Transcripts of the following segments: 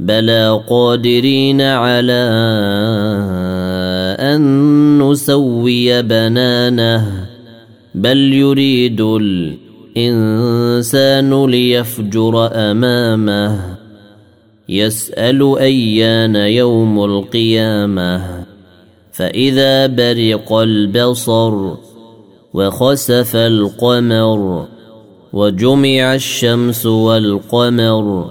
بلى قادرين على ان نسوي بنانه بل يريد الانسان ليفجر امامه يسال ايان يوم القيامه فاذا برق البصر وخسف القمر وجمع الشمس والقمر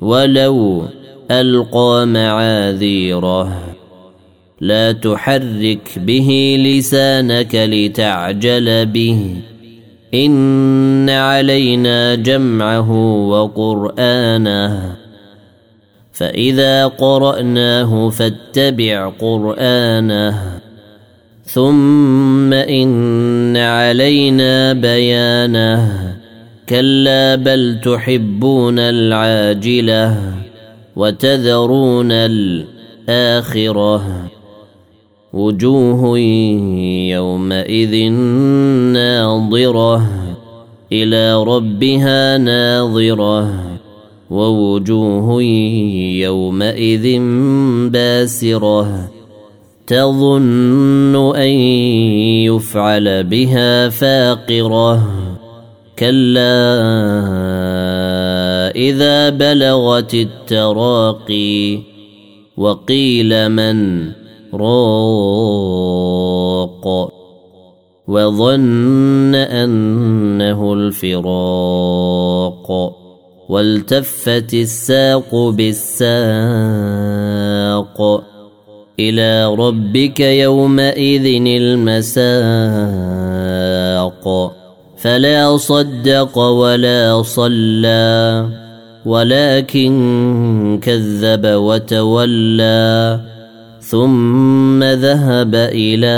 ولو ألقى معاذيره. لا تحرك به لسانك لتعجل به. إن علينا جمعه وقرآنه. فإذا قرأناه فاتبع قرآنه. ثم إن علينا بيانه. كلا بل تحبون العاجلة وتذرون الآخرة. وجوه يومئذ ناظرة إلى ربها ناظرة. ووجوه يومئذ باسرة تظن أن يفعل بها فاقرة. كلا إذا بلغت التراقي وقيل من راق وظن أنه الفراق والتفت الساق بالساق إلى ربك يومئذ المساق فلا صدق ولا صلى ولكن كذب وتولى ثم ذهب إلى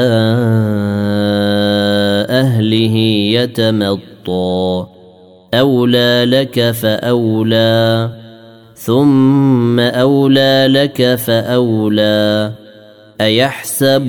أهله يتمطى. أولى لك فأولى ثم أولى لك فأولى. أيحسب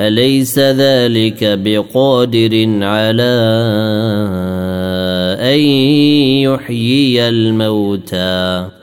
أليس ذلك بقادر على أن يحيي الموتى؟